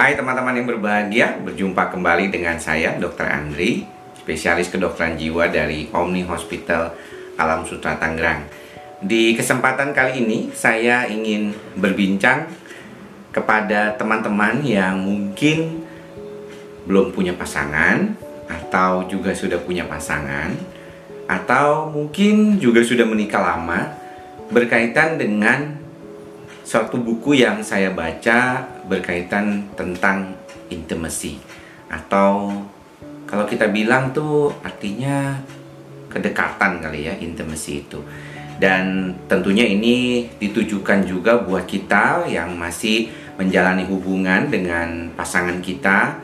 Hai teman-teman yang berbahagia, berjumpa kembali dengan saya Dr. Andri, spesialis kedokteran jiwa dari Omni Hospital Alam Sutra Tangerang. Di kesempatan kali ini saya ingin berbincang kepada teman-teman yang mungkin belum punya pasangan atau juga sudah punya pasangan atau mungkin juga sudah menikah lama berkaitan dengan suatu buku yang saya baca berkaitan tentang intimacy. Atau kalau kita bilang tuh artinya kedekatan kali ya intimacy itu. Dan tentunya ini ditujukan juga buat kita yang masih menjalani hubungan dengan pasangan kita.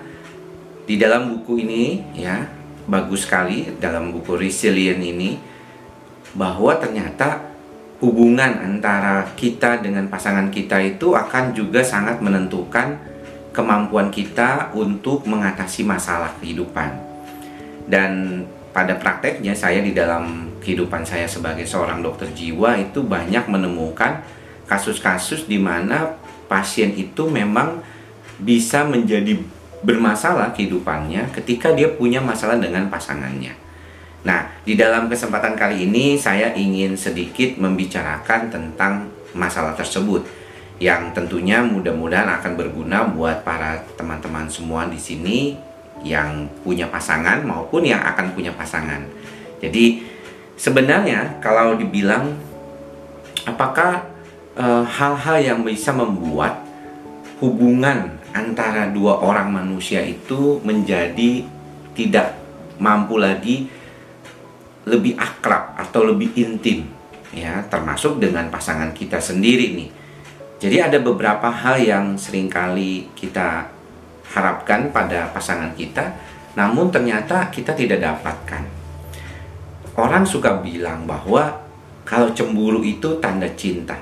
Di dalam buku ini ya bagus sekali dalam buku resilient ini bahwa ternyata hubungan antara kita dengan pasangan kita itu akan juga sangat menentukan kemampuan kita untuk mengatasi masalah kehidupan. Dan pada prakteknya saya di dalam kehidupan saya sebagai seorang dokter jiwa itu banyak menemukan kasus-kasus di mana pasien itu memang bisa menjadi bermasalah kehidupannya ketika dia punya masalah dengan pasangannya. Nah, di dalam kesempatan kali ini saya ingin sedikit membicarakan tentang masalah tersebut yang tentunya mudah-mudahan akan berguna buat para teman-teman semua di sini yang punya pasangan maupun yang akan punya pasangan. Jadi sebenarnya kalau dibilang apakah eh, hal-hal e, yang bisa membuat hubungan antara dua orang manusia itu menjadi tidak mampu lagi lebih akrab atau lebih intim ya termasuk dengan pasangan kita sendiri nih. Jadi ada beberapa hal yang sering kali kita harapkan pada pasangan kita namun ternyata kita tidak dapatkan. Orang suka bilang bahwa kalau cemburu itu tanda cinta.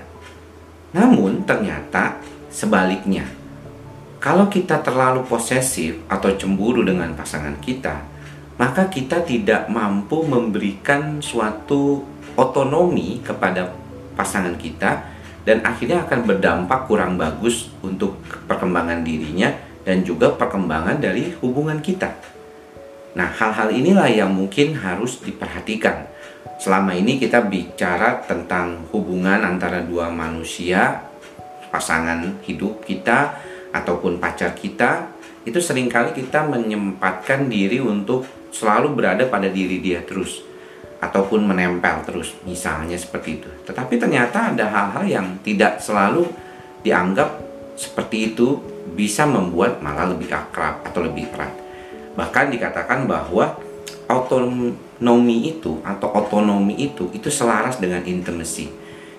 Namun ternyata sebaliknya. Kalau kita terlalu posesif atau cemburu dengan pasangan kita maka kita tidak mampu memberikan suatu otonomi kepada pasangan kita dan akhirnya akan berdampak kurang bagus untuk perkembangan dirinya dan juga perkembangan dari hubungan kita. Nah, hal-hal inilah yang mungkin harus diperhatikan. Selama ini kita bicara tentang hubungan antara dua manusia, pasangan hidup kita ataupun pacar kita, itu sering kali kita menyempatkan diri untuk selalu berada pada diri dia terus. Ataupun menempel terus misalnya seperti itu. Tetapi ternyata ada hal-hal yang tidak selalu dianggap seperti itu bisa membuat malah lebih akrab atau lebih erat. Bahkan dikatakan bahwa autonomi itu atau otonomi itu itu selaras dengan intimacy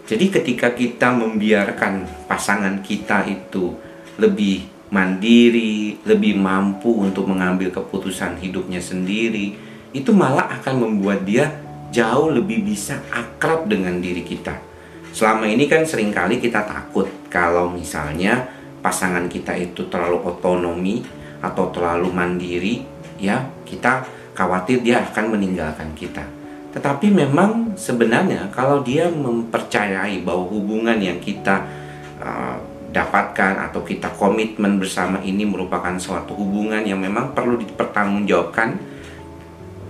jadi ketika kita membiarkan pasangan kita itu lebih mandiri, lebih mampu untuk mengambil keputusan hidupnya sendiri, itu malah akan membuat dia jauh lebih bisa akrab dengan diri kita. Selama ini kan sering kali kita takut kalau misalnya pasangan kita itu terlalu otonomi atau terlalu mandiri, ya kita khawatir dia akan meninggalkan kita. Tetapi memang sebenarnya kalau dia mempercayai bahwa hubungan yang kita uh, dapatkan atau kita komitmen bersama ini merupakan suatu hubungan yang memang perlu dipertanggungjawabkan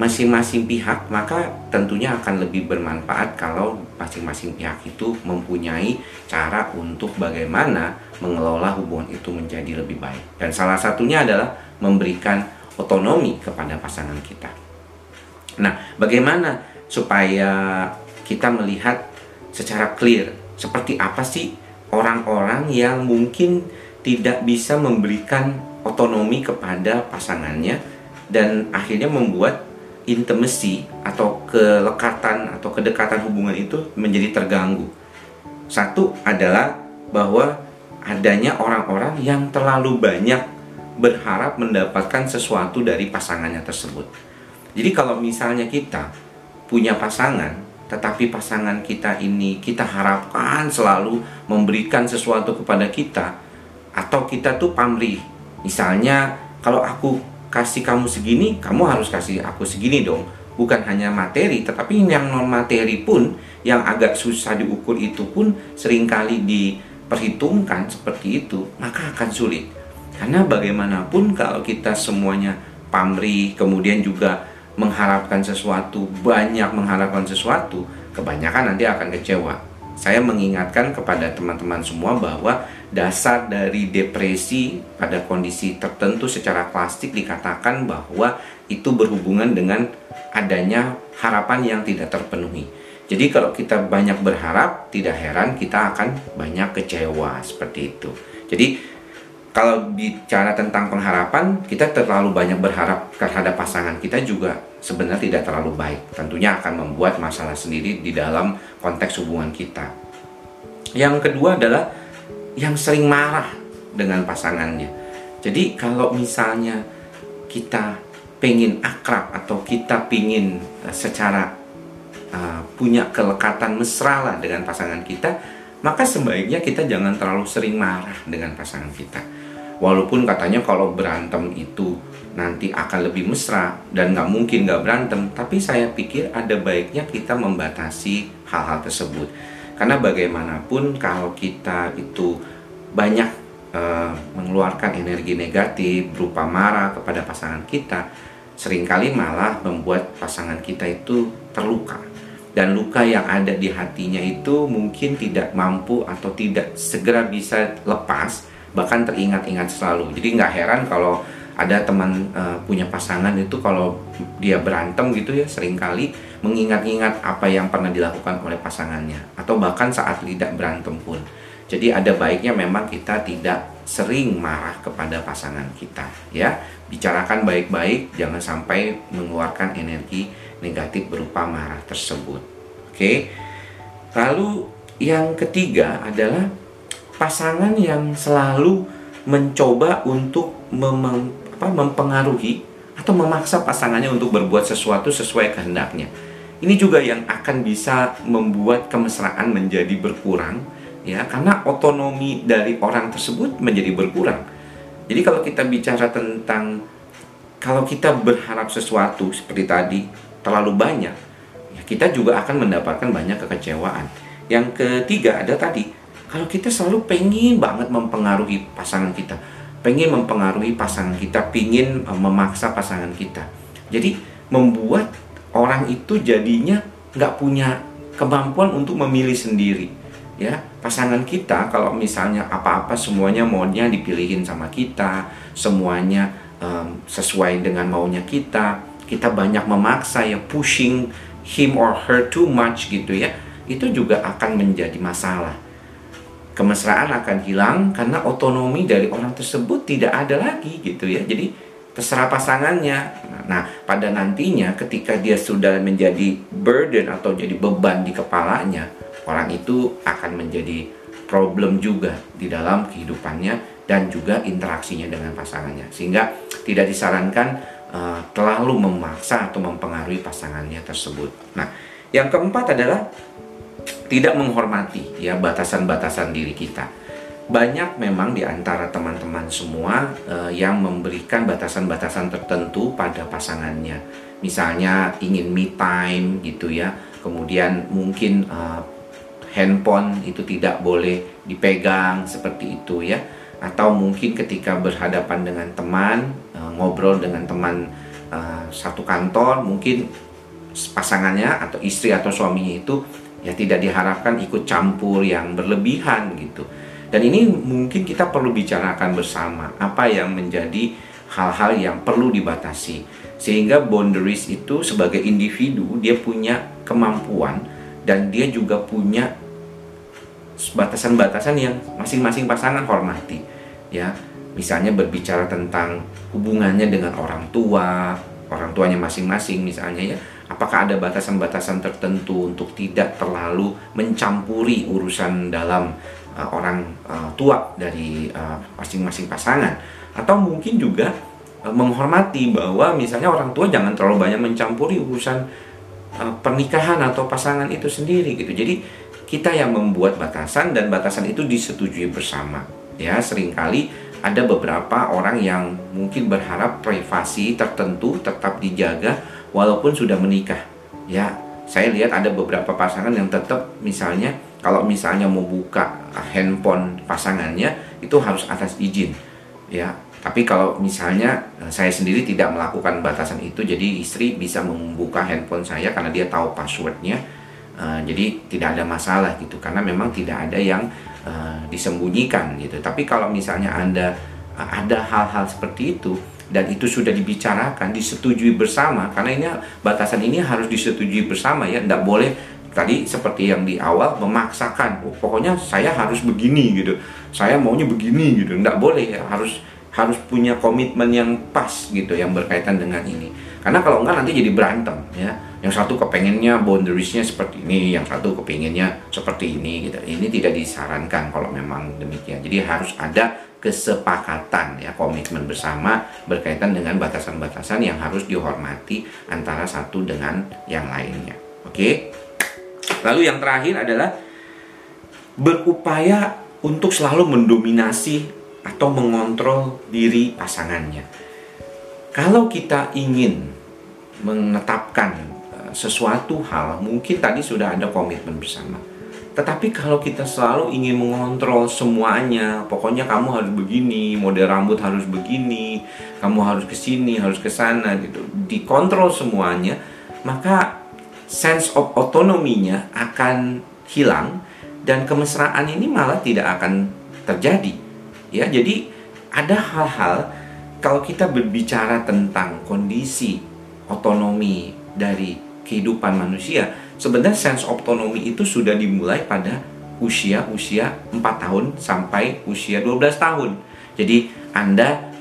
masing-masing pihak maka tentunya akan lebih bermanfaat kalau masing-masing pihak itu mempunyai cara untuk bagaimana mengelola hubungan itu menjadi lebih baik dan salah satunya adalah memberikan otonomi kepada pasangan kita. Nah, bagaimana supaya kita melihat secara clear seperti apa sih orang-orang yang mungkin tidak bisa memberikan otonomi kepada pasangannya dan akhirnya membuat intimacy atau kelekatan atau kedekatan hubungan itu menjadi terganggu. Satu adalah bahwa adanya orang-orang yang terlalu banyak berharap mendapatkan sesuatu dari pasangannya tersebut. Jadi kalau misalnya kita punya pasangan tetapi pasangan kita ini kita harapkan selalu memberikan sesuatu kepada kita. Atau kita tuh pamrih. Misalnya kalau aku kasih kamu segini kamu harus kasih aku segini dong. Bukan hanya materi tetapi yang non materi pun yang agak susah diukur itu pun sering kali diperhitungkan seperti itu maka akan sulit. Karena bagaimanapun kalau kita semuanya pamrih, kemudian juga mengharapkan sesuatu, banyak mengharapkan sesuatu, kebanyakan nanti akan kecewa. Saya mengingatkan kepada teman-teman semua bahwa dasar dari depresi pada kondisi tertentu secara plastik dikatakan bahwa itu berhubungan dengan adanya harapan yang tidak terpenuhi. Jadi kalau kita banyak berharap, tidak heran kita akan banyak kecewa seperti itu. Jadi kalau bicara tentang pengharapan, kita terlalu banyak berharap terhadap pasangan kita juga sebenarnya tidak terlalu baik. Tentunya akan membuat masalah sendiri di dalam konteks hubungan kita. Yang kedua adalah yang sering marah dengan pasangannya. Jadi kalau misalnya kita pengen akrab atau kita pengen uh, secara uh, punya kelekatan mesra lah dengan pasangan kita, maka sebaiknya kita jangan terlalu sering marah dengan pasangan kita. Walaupun katanya kalau berantem itu nanti akan lebih mesra dan nggak mungkin nggak berantem, tapi saya pikir ada baiknya kita membatasi hal-hal tersebut. Karena bagaimanapun kalau kita itu banyak uh, mengeluarkan energi negatif berupa marah kepada pasangan kita, sering kali malah membuat pasangan kita itu terluka. Dan luka yang ada di hatinya itu mungkin tidak mampu atau tidak segera bisa lepas, bahkan teringat-ingat selalu. Jadi nggak heran kalau ada teman uh, punya pasangan itu kalau dia berantem gitu ya sering kali mengingat-ingat apa yang pernah dilakukan oleh pasangannya atau bahkan saat tidak berantem pun. Jadi ada baiknya memang kita tidak sering marah kepada pasangan kita ya. Bicarakan baik-baik, jangan sampai mengeluarkan energi negatif berupa marah tersebut. Oke. Lalu yang ketiga adalah pasangan yang selalu mencoba untuk mem apa, mempengaruhi atau memaksa pasangannya untuk berbuat sesuatu sesuai kehendaknya. Ini juga yang akan bisa membuat kemesraan menjadi berkurang ya karena otonomi dari orang tersebut menjadi berkurang. Jadi kalau kita bicara tentang kalau kita berharap sesuatu seperti tadi terlalu banyak, ya kita juga akan mendapatkan banyak kekecewaan. Yang ketiga ada tadi, kalau kita selalu pengen banget mempengaruhi pasangan kita, pengen mempengaruhi pasangan kita, pingin e, memaksa pasangan kita. Jadi membuat orang itu jadinya nggak punya kemampuan untuk memilih sendiri ya. Pasangan kita kalau misalnya apa-apa semuanya maunya dipilihin sama kita semuanya um, sesuai dengan maunya kita kita banyak memaksa ya pushing him or her too much gitu ya. Itu juga akan menjadi masalah kemesraan akan hilang karena otonomi dari orang tersebut tidak ada lagi gitu ya. Jadi terserah pasangannya. Nah pada nantinya ketika dia sudah menjadi burden atau jadi beban di kepalanya orang itu akan menjadi problem juga di dalam kehidupannya dan juga interaksinya dengan pasangannya. Sehingga tidak disarankan uh, terlalu memaksa atau mempengaruhi pasangannya tersebut. Nah, yang keempat adalah tidak menghormati ya batasan-batasan diri kita. Banyak memang di antara teman-teman semua uh, yang memberikan batasan-batasan tertentu pada pasangannya. Misalnya ingin me time gitu ya. Kemudian mungkin uh, handphone itu tidak boleh dipegang seperti itu ya atau mungkin ketika berhadapan dengan teman uh, ngobrol dengan teman uh, satu kantor mungkin pasangannya atau istri atau suaminya itu ya tidak diharapkan ikut campur yang berlebihan gitu. Dan ini mungkin kita perlu bicarakan bersama apa yang menjadi hal-hal yang perlu dibatasi. Sehingga boundaries itu sebagai individu dia punya kemampuan dan dia juga punya batasan-batasan yang masing-masing pasangan hormati ya. Misalnya berbicara tentang hubungannya dengan orang tua orang tuanya masing-masing misalnya ya. Apakah ada batasan-batasan tertentu untuk tidak terlalu mencampuri urusan dalam uh, orang uh, tua dari uh, masing-masing uh, pasangan? Atau mungkin juga uh, menghormati bahwa misalnya orang tua jangan terlalu banyak mencampuri urusan uh, pernikahan atau pasangan itu sendiri gitu. Jadi kita yang membuat batasan dan batasan itu disetujui bersama. Ya, sering kali ada beberapa orang yang mungkin berharap privasi tertentu tetap dijaga walaupun sudah menikah. Ya, saya lihat ada beberapa pasangan yang tetap misalnya kalau misalnya mau buka handphone pasangannya itu harus atas izin. Ya, Tapi kalau misalnya eh, saya sendiri tidak melakukan batasan itu, jadi istri bisa membuka handphone saya karena dia tahu passwordnya, uh, jadi tidak ada masalah gitu. Karena memang tidak ada yang uh, disembunyikan gitu. Tapi kalau misalnya anda uh, ada hal-hal seperti itu dan itu sudah dibicarakan, disetujui bersama, karena ini batasan ini harus disetujui bersama ya, tidak boleh tadi seperti yang di awal memaksakan oh, pokoknya saya harus begini gitu. Saya maunya begini gitu. Nggak boleh ya harus harus punya komitmen yang pas gitu yang berkaitan dengan ini. Karena kalau enggak nanti jadi berantem ya yang satu kepengennya boundariesnya seperti ini yang satu kepengennya seperti ini gitu ini tidak disarankan kalau memang demikian jadi harus ada kesepakatan ya komitmen bersama berkaitan dengan batasan-batasan yang harus dihormati antara satu dengan yang lainnya oke? Lalu yang terakhir adalah berupaya untuk selalu mendominasi atau mengontrol diri pasangannya. Kalau kita ingin menetapkan sesuatu hal, mungkin tadi sudah ada komitmen bersama. Tetapi kalau kita selalu ingin mengontrol semuanya, pokoknya kamu harus begini, model rambut harus begini, kamu harus ke sini, harus ke sana gitu. Dikontrol semuanya, maka sense of otonominya akan hilang dan kemesraan ini malah tidak akan terjadi. Ya, jadi ada hal-hal kalau kita berbicara tentang kondisi otonomi dari kehidupan manusia, sebenarnya sense otonomi itu sudah dimulai pada usia-usia 4 tahun sampai usia 12 tahun. Jadi Anda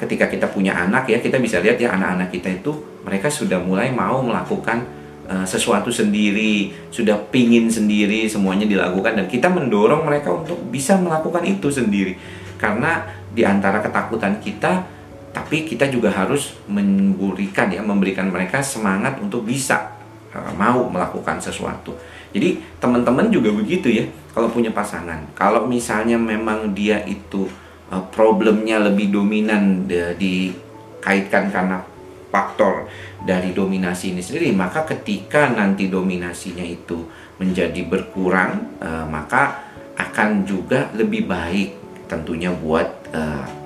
ketika kita punya anak ya, kita bisa lihat ya anak-anak kita itu mereka sudah mulai mau melakukan Eh, sesuatu sendiri, sudah pingin sendiri, semuanya dilakukan dan kita mendorong mereka untuk bisa melakukan itu sendiri. Karena di antara ketakutan kita, tapi kita juga harus memberikan ya, memberikan mereka semangat untuk bisa uh, mau melakukan sesuatu. Jadi teman-teman juga begitu ya, kalau punya pasangan. Kalau misalnya memang dia itu uh, problemnya lebih dominan dikaitkan karena faktor dari dominasi ini sendiri maka ketika nanti dominasinya itu menjadi berkurang uh, maka akan juga lebih baik tentunya buat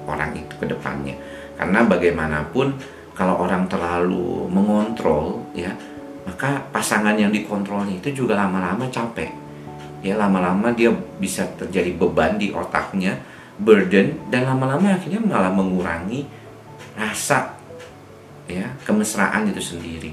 orang itu ke depannya karena bagaimanapun kalau orang terlalu mengontrol ya maka pasangan yang dikontrolnya itu juga lama-lama capek ya lama-lama dia bisa terjadi beban di otaknya burden dan lama-lama akhirnya malah mengurangi rasa ya kemesraan itu sendiri.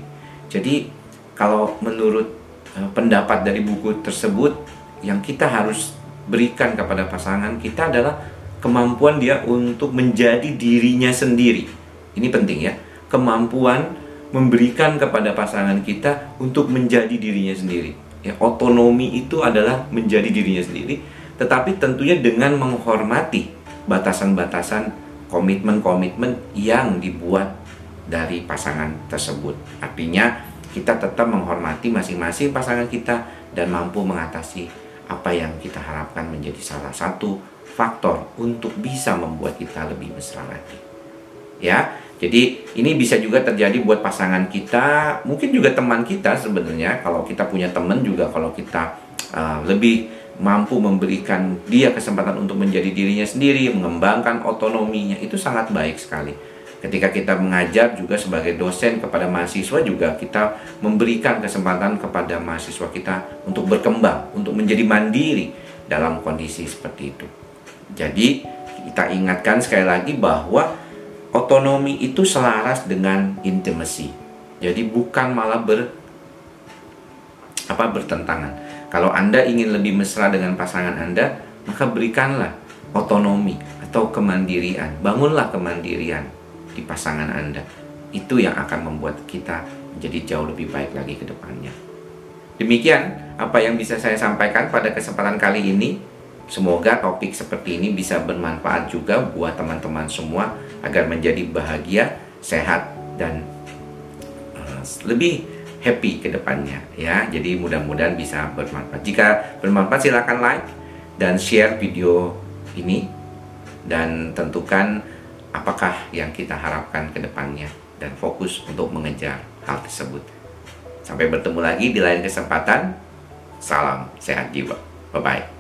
Jadi kalau menurut uh, pendapat dari buku tersebut yang kita harus berikan kepada pasangan kita adalah kemampuan dia untuk menjadi dirinya sendiri. Ini penting ya. Kemampuan memberikan kepada pasangan kita untuk menjadi dirinya sendiri. Ya, otonomi itu adalah menjadi dirinya sendiri, tetapi tentunya dengan menghormati batasan-batasan komitmen-komitmen yang dibuat dari pasangan tersebut. Artinya kita tetap menghormati masing-masing pasangan kita dan mampu mengatasi apa yang kita harapkan menjadi salah satu faktor untuk bisa membuat kita lebih mesra lagi. Ya, jadi ini bisa juga terjadi buat pasangan kita, mungkin juga teman kita sebenarnya. Kalau kita punya teman juga, kalau kita uh, lebih mampu memberikan dia kesempatan untuk menjadi dirinya sendiri, mengembangkan otonominya, itu sangat baik sekali ketika kita mengajar juga sebagai dosen kepada mahasiswa juga kita memberikan kesempatan kepada mahasiswa kita untuk berkembang, untuk menjadi mandiri dalam kondisi seperti itu. Jadi kita ingatkan sekali lagi bahwa otonomi itu selaras dengan intimacy. Jadi bukan malah ber apa bertentangan. Kalau Anda ingin lebih mesra dengan pasangan Anda, maka berikanlah otonomi atau kemandirian. Bangunlah kemandirian di pasangan Anda. Itu yang akan membuat kita menjadi jauh lebih baik lagi ke depannya. Demikian apa yang bisa saya sampaikan pada kesempatan kali ini. Semoga topik seperti ini bisa bermanfaat juga buat teman-teman semua agar menjadi bahagia, sehat, dan uh, lebih happy ke depannya ya. Jadi mudah-mudahan bisa bermanfaat. Jika bermanfaat silakan like dan share video ini dan tentukan apakah yang kita harapkan ke depannya dan fokus untuk mengejar hal tersebut. Sampai bertemu lagi di lain kesempatan. Salam sehat jiwa. Bye bye.